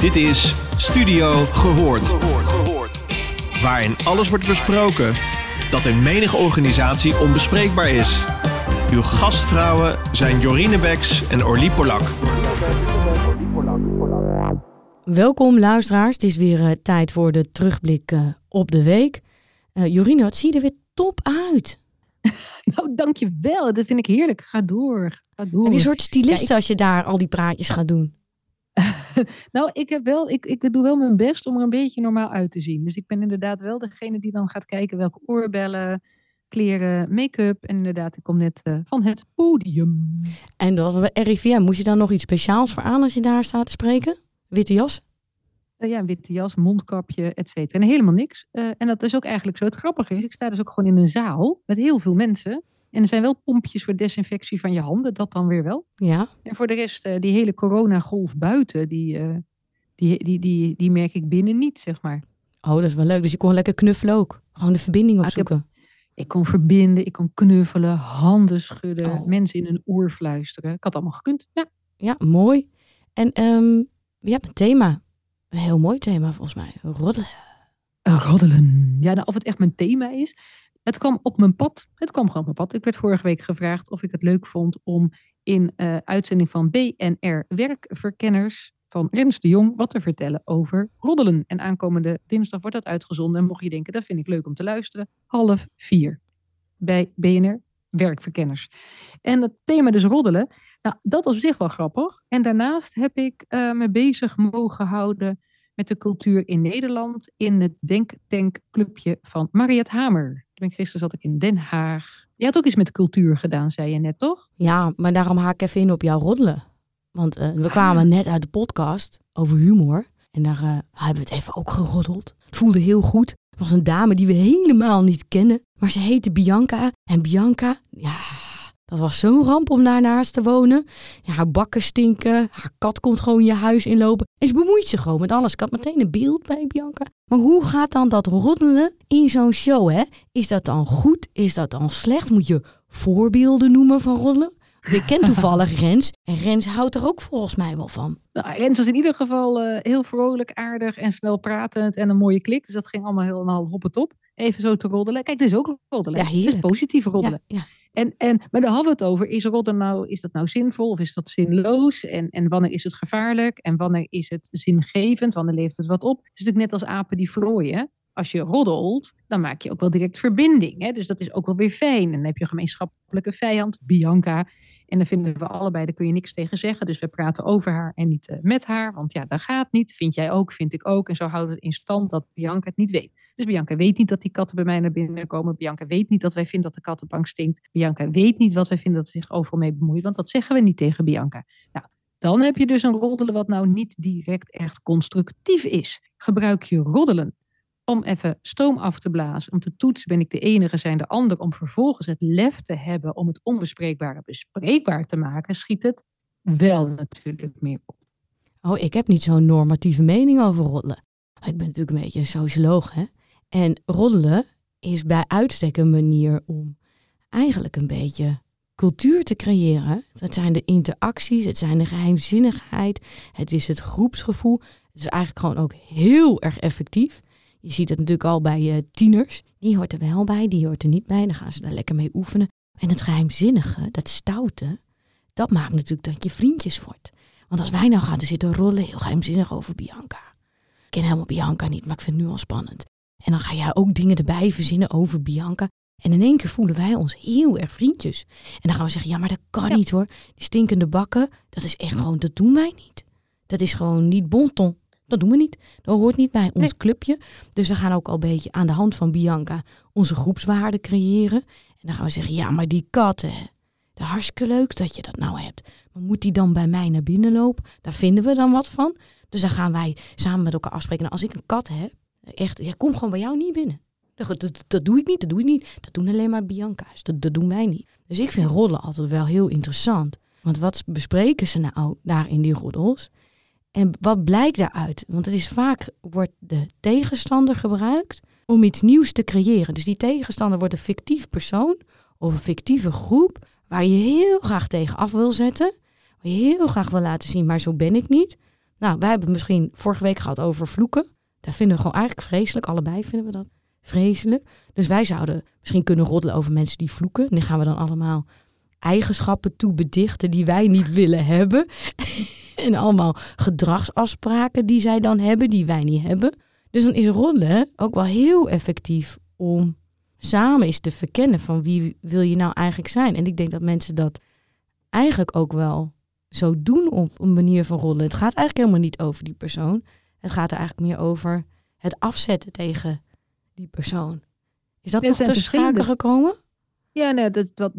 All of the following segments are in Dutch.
Dit is Studio Gehoord. Waarin alles wordt besproken dat in menige organisatie onbespreekbaar is. Uw gastvrouwen zijn Jorine Beks en Orlie Polak. Welkom luisteraars, het is weer uh, tijd voor de terugblik uh, op de week. Uh, Jorine, wat zie je er weer top uit? nou, dankjewel. Dat vind ik heerlijk. Ga door. Ga door. Heb je een soort stylist ja, ik... als je daar al die praatjes gaat doen? nou, ik, heb wel, ik, ik doe wel mijn best om er een beetje normaal uit te zien. Dus ik ben inderdaad wel degene die dan gaat kijken welke oorbellen, kleren, make-up. En inderdaad, ik kom net uh, van het podium. En dat bij RIVM, moest je dan nog iets speciaals voor aan als je daar staat te spreken? Witte jas? Uh, ja, witte jas, mondkapje, et cetera. En helemaal niks. Uh, en dat is ook eigenlijk zo. Het grappige is, ik sta dus ook gewoon in een zaal met heel veel mensen. En er zijn wel pompjes voor desinfectie van je handen, dat dan weer wel. Ja. En voor de rest, uh, die hele coronagolf buiten, die, uh, die, die, die, die merk ik binnen niet, zeg maar. Oh, dat is wel leuk. Dus je kon lekker knuffelen ook. Gewoon de verbinding opzoeken. Ik, heb, ik kon verbinden, ik kon knuffelen, handen schudden, oh. mensen in een oor fluisteren. Ik had allemaal gekund. Ja, ja mooi. En um, je hebt een thema. Een heel mooi thema volgens mij. Roddelen. Roddelen. Ja, nou, of het echt mijn thema is. Het kwam op mijn pad. Het kwam gewoon op mijn pad. Ik werd vorige week gevraagd of ik het leuk vond om in uh, uitzending van BNR Werkverkenners van Rens de Jong wat te vertellen over roddelen. En aankomende dinsdag wordt dat uitgezonden. En mocht je denken, dat vind ik leuk om te luisteren, half vier bij BNR Werkverkenners. En het thema dus roddelen, nou, dat was op zich wel grappig. En daarnaast heb ik uh, me bezig mogen houden met de cultuur in Nederland in het Denktankclubje van Mariet Hamer. Toen gisteren zat ik in Den Haag. Je had ook iets met cultuur gedaan, zei je net, toch? Ja, maar daarom haak ik even in op jouw roddelen. Want uh, we kwamen net uit de podcast over humor. En daar uh, hebben we het even ook geroddeld. Het voelde heel goed. Het was een dame die we helemaal niet kennen. Maar ze heette Bianca. En Bianca, ja, dat was zo'n ramp om daarnaast te wonen. Ja, haar bakken stinken. Haar kat komt gewoon je huis inlopen. En ze bemoeit zich gewoon met alles. Ik had meteen een beeld bij Bianca. Maar hoe gaat dan dat roddelen in zo'n show, hè? Is dat dan goed? Is dat dan slecht? Moet je voorbeelden noemen van roddelen? Je kent toevallig Rens. En Rens houdt er ook volgens mij wel van. Nou, Rens was in ieder geval uh, heel vrolijk, aardig en snel pratend en een mooie klik. Dus dat ging allemaal helemaal op het top. Even zo te roddelen. Kijk, dit is ook roddelen. Ja, hier. is positief roddelen. Ja, ja. En, en, maar daar hadden we het over. Is rodden nou, is dat nou zinvol of is dat zinloos? En, en wanneer is het gevaarlijk? En wanneer is het zingevend? Wanneer leeft het wat op? Het is natuurlijk net als apen die vlooien. Als je roddelt, dan maak je ook wel direct verbinding. Hè? Dus dat is ook wel weer fijn. En dan heb je een gemeenschappelijke vijand, Bianca. En dan vinden we allebei, daar kun je niks tegen zeggen. Dus we praten over haar en niet uh, met haar. Want ja, dat gaat niet. Vind jij ook, vind ik ook. En zo houden we het in stand dat Bianca het niet weet. Dus Bianca weet niet dat die katten bij mij naar binnen komen. Bianca weet niet dat wij vinden dat de kattenbank stinkt. Bianca weet niet wat wij vinden dat ze zich overal mee bemoeit. Want dat zeggen we niet tegen Bianca. Nou, dan heb je dus een roddelen wat nou niet direct echt constructief is. Gebruik je roddelen om even stoom af te blazen, om te toetsen, ben ik de enige, zijn de ander, om vervolgens het lef te hebben om het onbespreekbare bespreekbaar te maken, schiet het wel natuurlijk meer op. Oh, ik heb niet zo'n normatieve mening over roddelen. Ik ben natuurlijk een beetje een socioloog, hè. En roddelen is bij uitstek een manier om eigenlijk een beetje cultuur te creëren. Het zijn de interacties, het zijn de geheimzinnigheid, het is het groepsgevoel. Het is eigenlijk gewoon ook heel erg effectief. Je ziet het natuurlijk al bij uh, tieners. Die hoort er wel bij, die hoort er niet bij. Dan gaan ze daar lekker mee oefenen. En het geheimzinnige, dat stoute, dat maakt natuurlijk dat je vriendjes wordt. Want als wij nou gaan zitten rollen, heel geheimzinnig over Bianca. Ik ken helemaal Bianca niet, maar ik vind het nu al spannend. En dan ga jij ook dingen erbij verzinnen over Bianca. En in één keer voelen wij ons heel erg vriendjes. En dan gaan we zeggen, ja, maar dat kan ja. niet hoor. Die stinkende bakken, dat is echt gewoon, dat doen wij niet. Dat is gewoon niet bonton. Dat doen we niet. Dat hoort niet bij ons nee. clubje. Dus we gaan ook al een beetje aan de hand van Bianca onze groepswaarden creëren. En dan gaan we zeggen, ja, maar die katten, dat hartstikke leuk dat je dat nou hebt. Maar moet die dan bij mij naar binnen lopen? Daar vinden we dan wat van. Dus dan gaan wij samen met elkaar afspreken. Nou, als ik een kat heb, echt, ja, kom gewoon bij jou niet binnen. Dat, dat, dat, doe ik niet, dat doe ik niet. Dat doen alleen maar Bianca's. Dat, dat doen wij niet. Dus ik vind rollen altijd wel heel interessant. Want wat bespreken ze nou daar in die roddels? En wat blijkt daaruit? Want het is vaak wordt de tegenstander gebruikt om iets nieuws te creëren. Dus die tegenstander wordt een fictief persoon of een fictieve groep waar je heel graag tegen af wil zetten. Waar je heel graag wil laten zien, maar zo ben ik niet. Nou, wij hebben het misschien vorige week gehad over vloeken. Dat vinden we gewoon eigenlijk vreselijk. Allebei vinden we dat vreselijk. Dus wij zouden misschien kunnen roddelen over mensen die vloeken. En gaan we dan allemaal eigenschappen toebedichten die wij niet willen hebben. En allemaal gedragsafspraken die zij dan hebben, die wij niet hebben. Dus dan is roddelen ook wel heel effectief om samen eens te verkennen van wie wil je nou eigenlijk zijn. En ik denk dat mensen dat eigenlijk ook wel zo doen op een manier van roddelen. Het gaat eigenlijk helemaal niet over die persoon. Het gaat er eigenlijk meer over het afzetten tegen die persoon. Is dat nog te sprake gekomen? Ja, nee, dat, dat,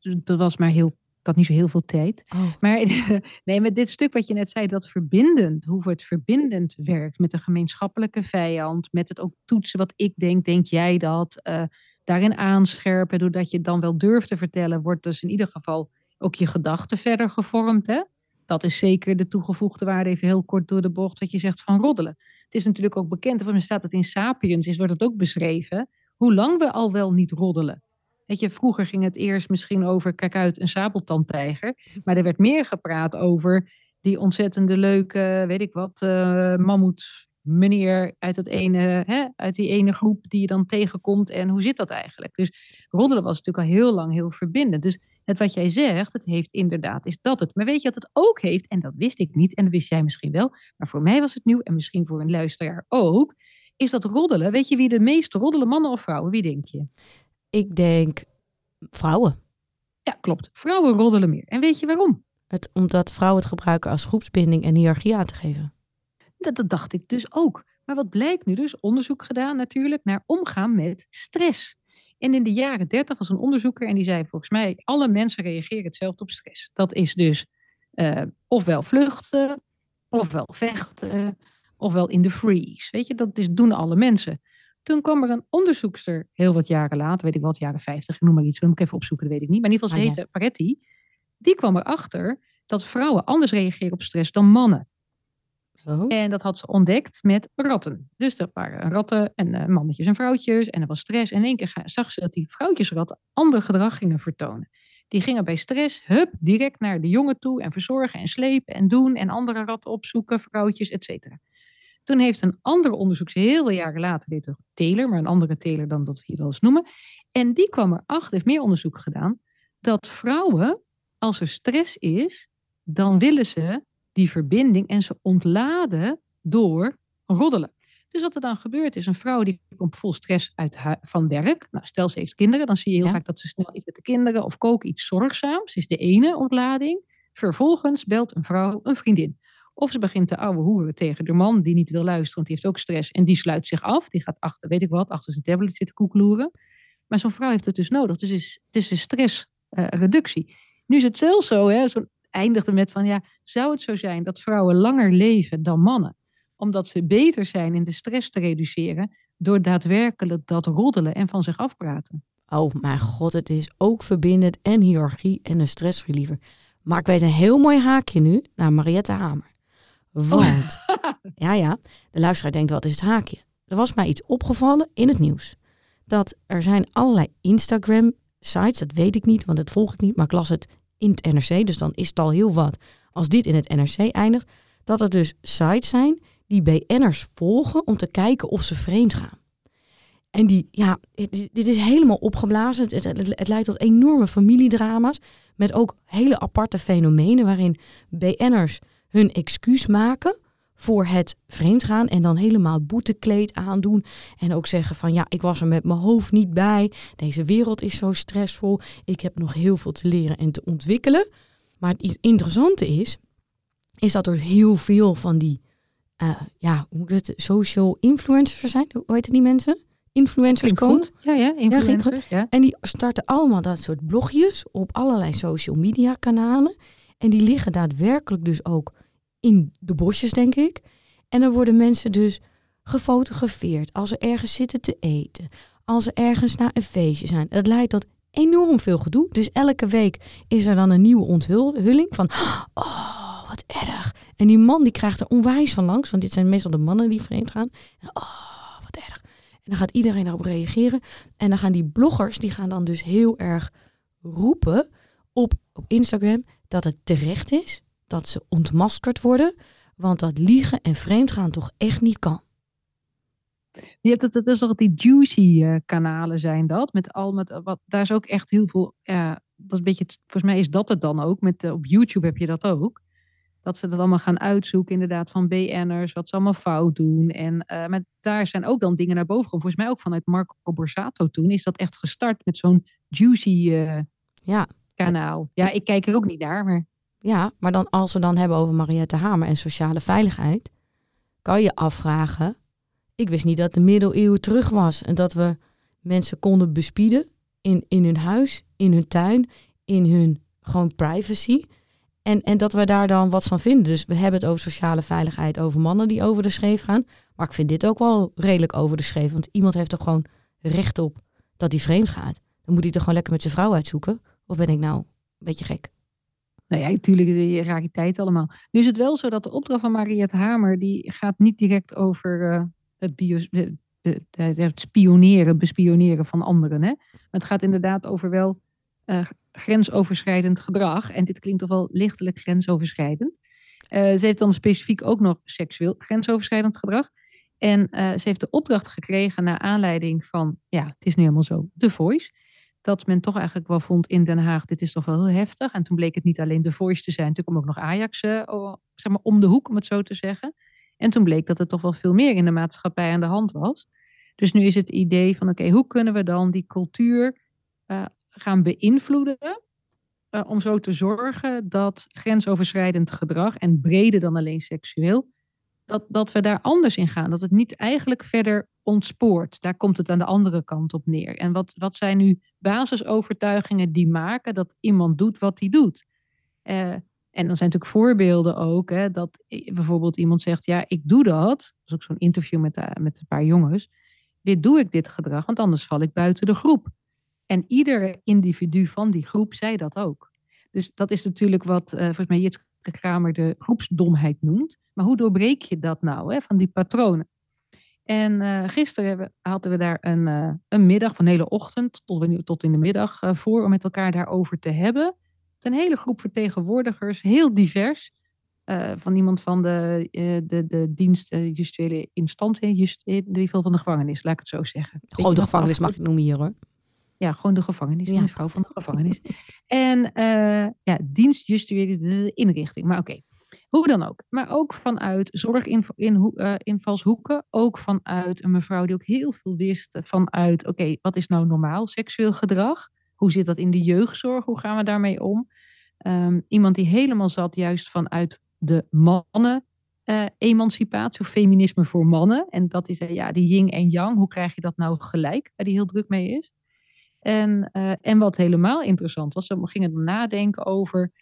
dat was maar heel. Ik had niet zo heel veel tijd. Oh. Maar nee, met dit stuk wat je net zei, dat verbindend, hoe het verbindend werkt met een gemeenschappelijke vijand, met het ook toetsen wat ik denk, denk jij dat, eh, daarin aanscherpen, doordat je het dan wel durft te vertellen, wordt dus in ieder geval ook je gedachten verder gevormd. Hè? Dat is zeker de toegevoegde waarde, even heel kort door de bocht, wat je zegt van roddelen. Het is natuurlijk ook bekend, of staat het in Sapiens, is, wordt het ook beschreven, hoe lang we al wel niet roddelen. Weet je, vroeger ging het eerst misschien over, kijk uit, een sabeltandtijger. Maar er werd meer gepraat over die ontzettende leuke, weet ik wat, eh mammoet meneer uit, het ene, hè, uit die ene groep die je dan tegenkomt. En hoe zit dat eigenlijk? Dus roddelen was natuurlijk al heel lang heel verbindend. Dus het wat jij zegt, het heeft inderdaad, is dat het. Maar weet je wat het ook heeft? En dat wist ik niet en dat wist jij misschien wel. Maar voor mij was het nieuw en misschien voor een luisteraar ook. Is dat roddelen? Weet je wie de meeste roddelen, mannen of vrouwen? Wie denk je? Ik denk vrouwen. Ja, klopt. Vrouwen roddelen meer. En weet je waarom? Het, omdat vrouwen het gebruiken als groepsbinding en hiërarchie aan te geven. Dat, dat dacht ik dus ook. Maar wat blijkt nu dus? Onderzoek gedaan natuurlijk naar omgaan met stress. En in de jaren 30 was een onderzoeker en die zei volgens mij alle mensen reageren hetzelfde op stress. Dat is dus eh, ofwel vluchten, ofwel vechten, ofwel in de freeze. Weet je, dat is, doen alle mensen. Toen kwam er een onderzoekster heel wat jaren later, weet ik wat, jaren 50, ik noem maar iets, dat moet ik even opzoeken, dat weet ik niet. Maar in ieder geval, ze Ah, ja. heette Paretti. Die kwam erachter dat vrouwen anders reageren op stress dan mannen. Oh. En dat had ze ontdekt met ratten. Dus er waren ratten en eh, mannetjes en vrouwtjes. En er was stress. En in één keer zag ze dat die vrouwtjesratten ander gedrag gingen vertonen. Die gingen bij stress, hup, direct naar de jongen toe. En verzorgen en slepen en doen. En andere ratten opzoeken, vrouwtjes, et cetera. Toen heeft een ander onderzoek, heel veel jaren later, dit ook Taylor, maar een andere Taylor dan dat we hier wel eens noemen. En die kwam erachter, heeft meer onderzoek gedaan, dat vrouwen, als er stress is, dan willen ze die verbinding en ze ontladen door roddelen. Dus wat er dan gebeurt is, een vrouw die komt vol stress uit van werk. Nou, stel ze heeft kinderen, dan zie je heel Ja. vaak dat ze snel iets met de kinderen of koken iets zorgzaams. is de ene ontlading. Vervolgens belt een vrouw een vriendin. Of ze begint te ouwe hoeren tegen de man die niet wil luisteren, want die heeft ook stress. En die sluit zich af. Die gaat achter, weet ik wat, achter zijn tablet zitten koekeloeren. Maar zo'n vrouw heeft het dus nodig. Dus is, het is een stressreductie. nu is het zelfs zo, hè, zo eindigde met van ja, zou het zo zijn dat vrouwen langer leven dan mannen? Omdat ze beter zijn in de stress te reduceren door daadwerkelijk dat roddelen en van zich afpraten. Oh mijn god, het is ook verbindend en hiërarchie en een stressreliever. Maar ik weet een heel mooi haakje nu naar Mariette Hamer. Want, ja ja, de luisteraar denkt wat is het haakje? Er was mij iets opgevallen in het nieuws. Dat er zijn allerlei Instagram sites, dat weet ik niet, want dat volg ik niet. Maar ik las het in het NRC, dus dan is het al heel wat. Als dit in het NRC eindigt, dat er dus sites zijn die BN'ers volgen om te kijken of ze vreemd gaan. En die, ja, dit dit is helemaal opgeblazen. Het, het, het leidt tot enorme familiedrama's. Met ook hele aparte fenomenen waarin BN'ers hun excuus maken voor het vreemdgaan. En dan helemaal boetekleed aandoen. En ook zeggen van ja, ik was er met mijn hoofd niet bij. Deze wereld is zo stressvol. Ik heb nog heel veel te leren en te ontwikkelen. Maar het iets interessante is, is dat er heel veel van die, eh, ja, hoe moet het, social influencers zijn. Hoe heet die mensen? Influencers komen. Ja, ja, influencers. Ja, En die starten allemaal dat soort blogjes op allerlei social media kanalen. En die liggen daadwerkelijk dus ook in de bosjes, denk ik. En dan worden mensen dus gefotografeerd als ze ergens zitten te eten. Als ze ergens naar een feestje zijn. Het leidt tot enorm veel gedoe. Dus elke week is er dan een nieuwe onthulling van... Oh, wat erg. En die man die krijgt er onwijs van langs. Want dit zijn meestal de mannen die vreemd gaan. Oh, wat erg. En dan gaat iedereen daarop reageren. En dan gaan die bloggers, die gaan dan dus heel erg roepen op, op Instagram dat het terecht is. Dat ze ontmaskerd worden. Want dat liegen en vreemdgaan toch echt niet kan. Je hebt het, het is toch die juicy eh, kanalen zijn dat. Met al met eh, wat, daar is ook echt heel veel. Ja, dat is een beetje, volgens mij is dat het dan ook. Met, op YouTube heb je dat ook. Dat ze dat allemaal gaan uitzoeken, inderdaad, van BN'ers, wat ze allemaal fout doen. En uh, maar daar zijn ook dan dingen naar boven gekomen. Volgens mij ook vanuit Marco Borsato toen is dat echt gestart met zo'n juicy ja. kanaal. Ja, ik kijk er ook niet naar, maar... Ja, maar dan als we dan hebben over Mariette Hamer en sociale veiligheid, kan je afvragen. Ik wist niet dat de middeleeuwen terug was en dat we mensen konden bespieden in, in hun huis, in hun tuin, in hun gewoon privacy. En, en dat we daar dan wat van vinden. Dus we hebben het over sociale veiligheid, over mannen die over de scheef gaan. Maar ik vind dit ook wel redelijk over de scheef. Want iemand heeft er gewoon recht op dat hij vreemd gaat. Dan moet hij toch gewoon lekker met zijn vrouw uitzoeken. Of ben ik nou een beetje gek? Nou ja, natuurlijk de rariteit allemaal. Nu is het wel zo dat de opdracht van Mariette Hamer, die gaat niet direct over uh, het, bio, het spioneren, bespioneren van anderen. Hè? Maar het gaat inderdaad over wel grensoverschrijdend gedrag. En dit klinkt toch wel lichtelijk grensoverschrijdend. Ze heeft dan specifiek ook nog seksueel grensoverschrijdend gedrag. En ze heeft de opdracht gekregen naar aanleiding van, ja, het is nu helemaal zo, The Voice dat men toch eigenlijk wel vond in Den Haag, dit is toch wel heel heftig. En toen bleek het niet alleen de Voice te zijn, toen kwam ook nog Ajax uh, zeg maar om de hoek, om het zo te zeggen. En toen bleek dat er toch wel veel meer in de maatschappij aan de hand was. Dus nu is het idee van, oké, hoe kunnen we dan die cultuur uh, gaan beïnvloeden uh, om zo te zorgen dat grensoverschrijdend gedrag, en breder dan alleen seksueel, dat, dat we daar anders in gaan. Dat het niet eigenlijk verder ontspoort. Daar komt het aan de andere kant op neer. En wat, wat zijn nu basisovertuigingen die maken dat iemand doet wat hij doet? Uh, en dan zijn natuurlijk voorbeelden ook, hè, dat bijvoorbeeld iemand zegt, ja, ik doe dat. Dat is ook zo'n interview met, uh, met een paar jongens. Dit doe ik, dit gedrag, want anders val ik buiten de groep. En ieder individu van die groep zei dat ook. Dus dat is natuurlijk wat uh, volgens mij Jitske Kramer de groepsdomheid noemt. Maar hoe doorbreek je dat nou, hè, van die patronen? En uh, gisteren hadden we daar een, uh, een middag, van een hele ochtend tot, tot in de middag uh, voor, om met elkaar daarover te hebben. Een hele groep vertegenwoordigers, heel divers. van iemand van de, de, de dienst justuele instantie, just, in ieder geval van de gevangenis, laat ik het zo zeggen. Gewoon de gevangenis mag ik noemen hier hoor. Ja, gewoon de gevangenis, ja. mevrouw van de gevangenis. en ja, dienst justuele inrichting, maar oké. Okay. Hoe dan ook. Maar ook vanuit zorginvalshoeken. ook vanuit een mevrouw die ook heel veel wist vanuit, oké, wat is nou normaal seksueel gedrag? Hoe zit dat in de jeugdzorg? Hoe gaan we daarmee om? Um, iemand die helemaal zat juist vanuit de mannen uh, emancipatie of feminisme voor mannen. En dat is ja, die yin en yang. Hoe krijg je dat nou gelijk? Waar die heel druk mee is. En, uh, en wat helemaal interessant was, we gingen nadenken over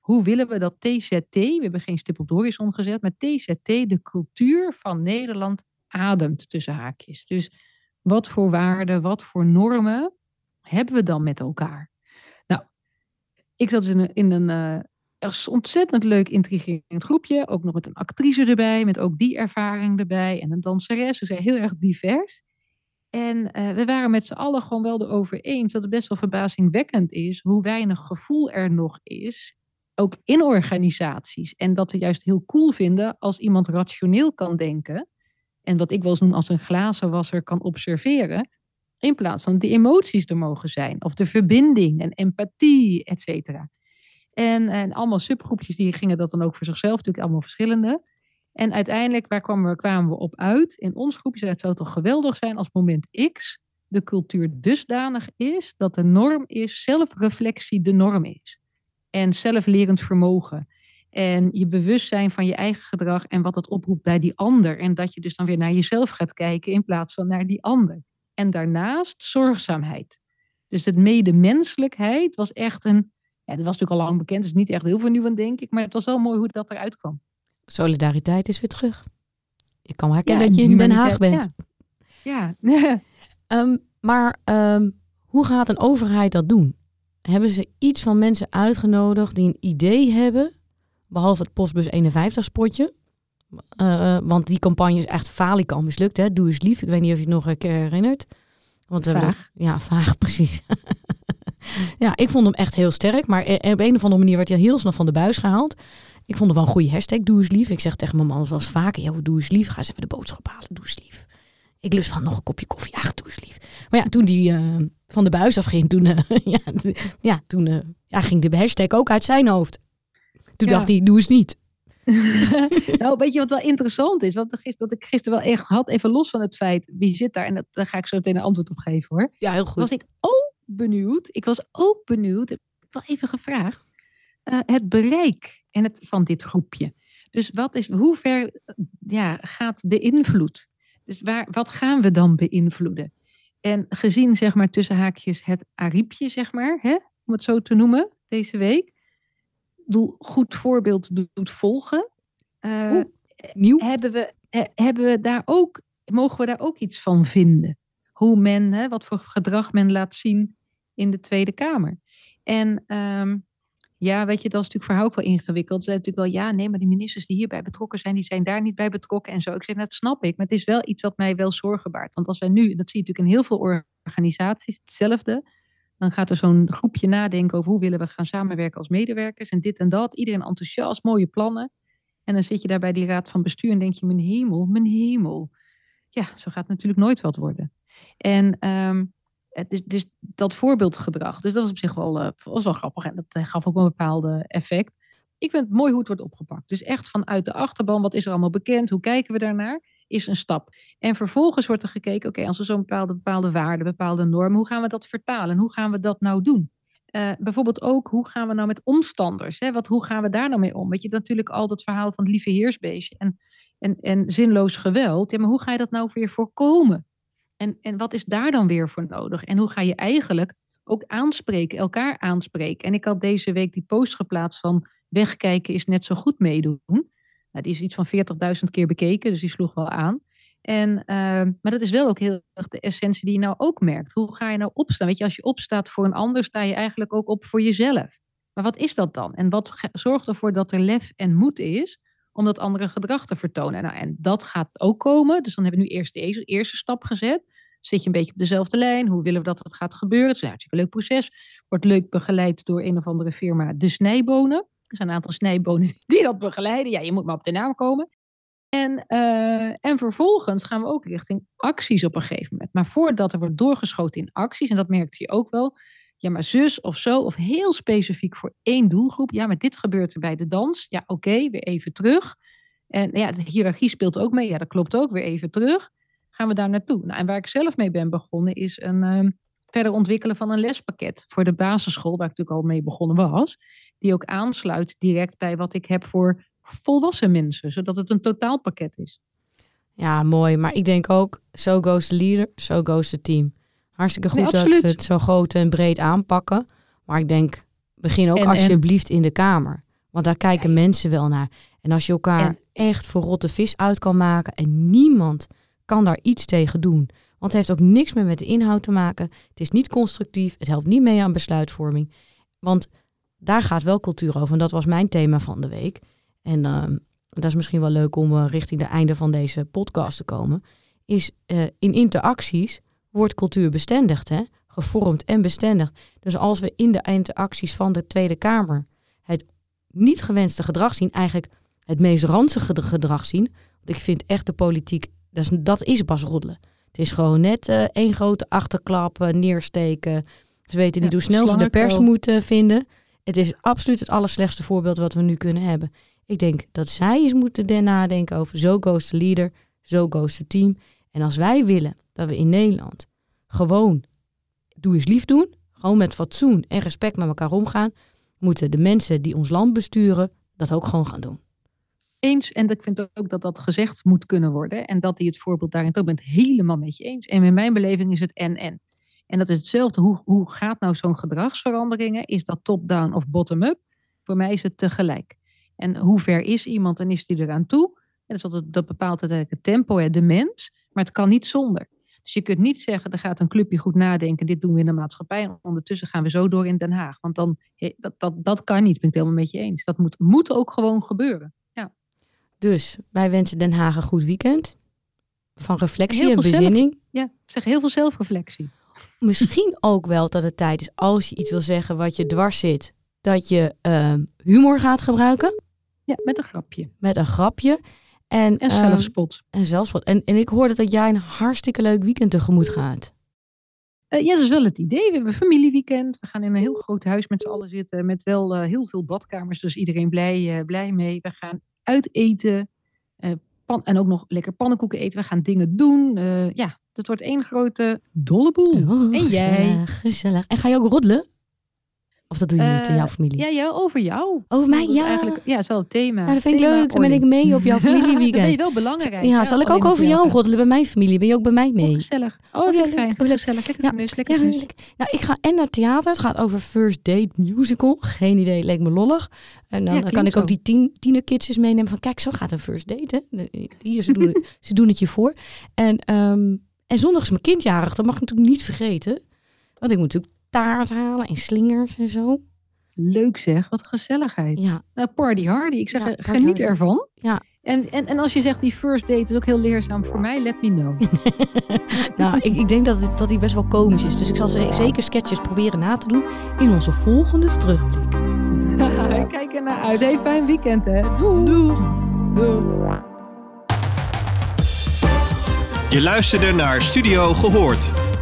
hoe willen we dat TZT, we hebben geen stip op de horizon gezet, maar TZT, de cultuur van Nederland, ademt tussen haakjes. Dus wat voor waarden, wat voor normen hebben we dan met elkaar? Nou, ik zat dus in een, in een uh, ontzettend leuk, intrigerend groepje. Ook nog met een actrice erbij, met ook die ervaring erbij. En een danseres, dus heel erg divers. En uh, we waren met z'n allen gewoon wel erover eens dat het best wel verbazingwekkend is hoe weinig gevoel er nog is ook in organisaties. En dat we juist heel cool vinden als iemand rationeel kan denken. En wat ik wel eens noem als een glazenwasser kan observeren. In plaats van de emoties er mogen zijn. Of de verbinding en empathie, et cetera. En, en allemaal subgroepjes die gingen dat dan ook voor zichzelf. Natuurlijk allemaal verschillende. En uiteindelijk, waar kwamen we, kwamen we op uit? In ons groepje zei het zou toch geweldig zijn als moment X de cultuur dusdanig is dat de norm is, zelfreflectie de norm is en zelflerend vermogen. En je bewustzijn van je eigen gedrag en wat dat oproept bij die ander. En dat je dus dan weer naar jezelf gaat kijken in plaats van naar die ander. En daarnaast zorgzaamheid. Dus het medemenselijkheid was echt een. Ja, dat was natuurlijk al lang bekend, is niet echt heel vernieuwend, denk ik. Maar het was wel mooi hoe dat eruit kwam. Solidariteit is weer terug. Ik kan herkennen ja, dat je in Den Haag bent. Ja. ja. um, maar um, hoe gaat een overheid dat doen? hebben ze iets van mensen uitgenodigd die een idee hebben, behalve het Postbus 51 spotje. Uh, want die campagne is echt falikant mislukt. Hè? Doe eens lief. Ik weet niet of je het nog een keer herinnert. Want, vaag. ja, vaag, precies. ja, ik vond hem echt heel sterk. Maar op een of andere manier werd hij heel snel van de buis gehaald. Ik vond het wel een goede hashtag, doe eens lief. Ik zeg tegen mijn man zoals vaker, ja, doe eens lief. Ga eens even de boodschap halen, doe eens lief. Ik lust van nog een kopje koffie, ja, doe eens lief. Maar ja, toen die uh, van de buis afging, toen, uh, ja, ja, toen uh, ja, ging de hashtag ook uit zijn hoofd. Toen ja. dacht hij, doe eens niet. nou, weet je wat wel interessant is? Want wat ik gisteren wel echt had, even los van het feit wie zit daar, en dat, daar ga ik zo meteen een antwoord op geven hoor. Ja, heel goed. Was ik ook benieuwd, ik was ook benieuwd, ik heb wel even gevraagd, het bereik en het, van dit groepje. Dus wat is, hoe ver ja, gaat de invloed? Dus waar, wat gaan we dan beïnvloeden? En gezien, zeg maar, tussen haakjes het ariepje, zeg maar, hè, om het zo te noemen, deze week. Doel, goed voorbeeld doet volgen. Uh, Oeh, nieuw. Hebben we, he, hebben we daar ook, mogen we daar ook iets van vinden? Hoe men, hè, wat voor gedrag men laat zien in de Tweede Kamer. En um, ja, weet je, dat is natuurlijk verhaal ook wel ingewikkeld. Ze natuurlijk wel, ja, nee, maar die ministers die hierbij betrokken zijn, die zijn daar niet bij betrokken en zo. Ik zeg, dat snap ik, maar het is wel iets wat mij wel zorgen baart. Want als wij nu, dat zie je natuurlijk in heel veel organisaties, hetzelfde. Dan gaat er zo'n groepje nadenken over hoe willen we gaan samenwerken als medewerkers en dit en dat. Iedereen enthousiast, mooie plannen. En dan zit je daar bij die raad van bestuur en denk je, mijn hemel, mijn hemel. Ja, zo gaat natuurlijk nooit wat worden. En um, dus, dus, dat voorbeeldgedrag. Dus dat was op zich wel, uh, was wel grappig. En dat gaf ook een bepaalde effect. Ik vind het mooi hoe het wordt opgepakt. Dus echt vanuit de achterban, wat is er allemaal bekend? Hoe kijken we daarnaar? Is een stap. En vervolgens wordt er gekeken, oké, als er zo'n bepaalde, bepaalde waarden, bepaalde normen, hoe gaan we dat vertalen? En hoe gaan we dat nou doen? Bijvoorbeeld ook, hoe gaan we nou met omstanders? Hè? Wat, hoe gaan we daar nou mee om? Weet je, natuurlijk al dat verhaal van het lieve heersbeestje en, en, en zinloos geweld. Ja, maar hoe ga je dat nou weer voorkomen? En, en wat is daar dan weer voor nodig? En hoe ga je eigenlijk ook aanspreken, elkaar aanspreken? En ik had deze week die post geplaatst van wegkijken is net zo goed meedoen. Nou, die is iets van 40.000 keer bekeken, dus die sloeg wel aan. En, uh, maar dat is wel ook heel erg de essentie die je nou ook merkt. Hoe ga je nou opstaan? Weet je, als je opstaat voor een ander, sta je eigenlijk ook op voor jezelf. Maar wat is dat dan? En wat zorgt ervoor dat er lef en moed is om dat andere gedrag te vertonen? Nou, en dat gaat ook komen. Dus dan hebben we nu eerst de eerste stap gezet. Zit je een beetje op dezelfde lijn? Hoe willen we dat het gaat gebeuren? Het is een leuk proces. Wordt leuk begeleid door een of andere firma, De Snijbonen. Er zijn een aantal snijbonen die dat begeleiden. Ja, je moet maar op de naam komen. En, uh, en vervolgens gaan we ook richting acties op een gegeven moment. Maar voordat er wordt doorgeschoten in acties, en dat merkte je ook wel, ja, maar zus of zo, of heel specifiek voor één doelgroep. Ja, maar dit gebeurt er bij de dans. Ja, oké, weer even terug. En ja, de hiërarchie speelt ook mee. Ja, dat klopt ook, weer even terug. Gaan we daar naartoe? Nou, en waar ik zelf mee ben begonnen, is een uh, verder ontwikkelen van een lespakket voor de basisschool, waar ik natuurlijk al mee begonnen was. Die ook aansluit direct bij wat ik heb voor volwassen mensen, zodat het een totaalpakket is. Ja, mooi. Maar ik denk ook, so goes the leader, so goes the team. Hartstikke goed nee, dat ze het zo groot en breed aanpakken. Maar ik denk, begin ook en, alsjeblieft en... in de kamer. Want daar kijken ja, mensen wel naar. En als je elkaar en... echt voor rotte vis uit kan maken en niemand kan daar iets tegen doen. Want het heeft ook niks meer met de inhoud te maken. Het is niet constructief. Het helpt niet mee aan besluitvorming. Want daar gaat wel cultuur over. En dat was mijn thema van de week. En uh, dat is misschien wel leuk om uh, richting het einde van deze podcast te komen. Is uh, in interacties wordt cultuur bestendigd. Hè? Gevormd en bestendigd. Dus als we in de interacties van de Tweede Kamer het niet gewenste gedrag zien. Eigenlijk het meest ranzige gedrag zien. Want ik vind echt de politiek dat is, dat is pas roddelen. Het is gewoon net uh, één grote achterklap, uh, neersteken. Ze weten niet ja, hoe snel ze de pers moeten vinden. Het is absoluut het allerslechtste voorbeeld wat we nu kunnen hebben. Ik denk dat zij eens moeten nadenken over zo goes the leader, zo goes the team. En als wij willen dat we in Nederland gewoon doe eens lief doen, gewoon met fatsoen en respect met elkaar omgaan, moeten de mensen die ons land besturen dat ook gewoon gaan doen. Eens, en ik vind ook dat dat gezegd moet kunnen worden. En dat hij het voorbeeld daarin ook bent helemaal met je eens. En in mijn beleving is het en-en. En dat is hetzelfde. Hoe, hoe gaat nou zo'n gedragsveranderingen? Is dat top-down of bottom-up? Voor mij is het tegelijk. En hoe ver is iemand en is die eraan toe? En dat, is dat bepaalt uiteindelijk het tempo, de mens. Maar het kan niet zonder. Dus je kunt niet zeggen, er gaat een clubje goed nadenken. Dit doen we in de maatschappij. En ondertussen gaan we zo door in Den Haag. Want dan, dat, dat, dat kan niet, ben ik het helemaal met je eens. Dat moet, moet ook gewoon gebeuren. Dus wij wensen Den Haag een goed weekend. Van reflectie en bezinning. Zelf, ja, zeg heel veel zelfreflectie. Misschien ook wel dat het tijd is, als je iets wil zeggen wat je dwars zit, dat je uh, humor gaat gebruiken. Ja, met een grapje. met een grapje. En, En ehm, zelfspot. en zelfspot. En, en ik hoorde dat jij een hartstikke leuk weekend tegemoet gaat. Eh, ja, dat is wel het idee. We hebben familieweekend. We gaan in een heel groot huis met z'n allen zitten. Met wel eh, heel veel badkamers. Dus iedereen blij, eh, blij mee. We gaan uiteten. eh, pan en ook nog lekker pannenkoeken eten. We gaan dingen doen. Ja, het wordt één grote dolle boel. Oh, en jij? Gezellig, gezellig. En ga je ook roddelen? Of dat doe je niet in Eh, jouw familie? Ja, jou, over jou. Over mij, Dat ja. Eigenlijk, ja, dat is wel het thema. Ja, dat vind ik leuk. Dan ben ik mee op jouw Dan ben je familieweekend. wel belangrijk. Ja, zal ik ook over jou roddelen bij mijn familie? Ben je ook bij mij Oh, mee? gezellig. Oh, Oh, ja, leuk. fijn. Oh, leuk. Gezellig. Lekker Ja. lekker Ja. Nou, ik ga en naar theater. Het gaat over First Date Musical. Geen idee, leek me lollig. En dan kan ik ook zo. die tien, tienerkidsjes meenemen van... Kijk, zo gaat een first date, hè. Hier, ze doen, ze doen het je voor. En, ehm, en zondag is mijn kindjarig. Dat mag ik natuurlijk niet vergeten. Want ik moet natuurlijk taart halen en slingers en zo. Leuk zeg, wat gezelligheid. Ja, Nou, party hardy. Ik zeg, Ja, eh, geniet hardy. ervan. Ja. En, en, en als je zegt die first date is ook heel leerzaam voor mij, let me know. nou, ik, ik denk dat, het, dat die best wel komisch is. Dus ik zal ze- zeker sketches proberen na te doen in onze volgende terugblik. Ik kijk er naar uit. Hey, fijn weekend hè. Doeg! Je luisterde naar Studio Gehoord.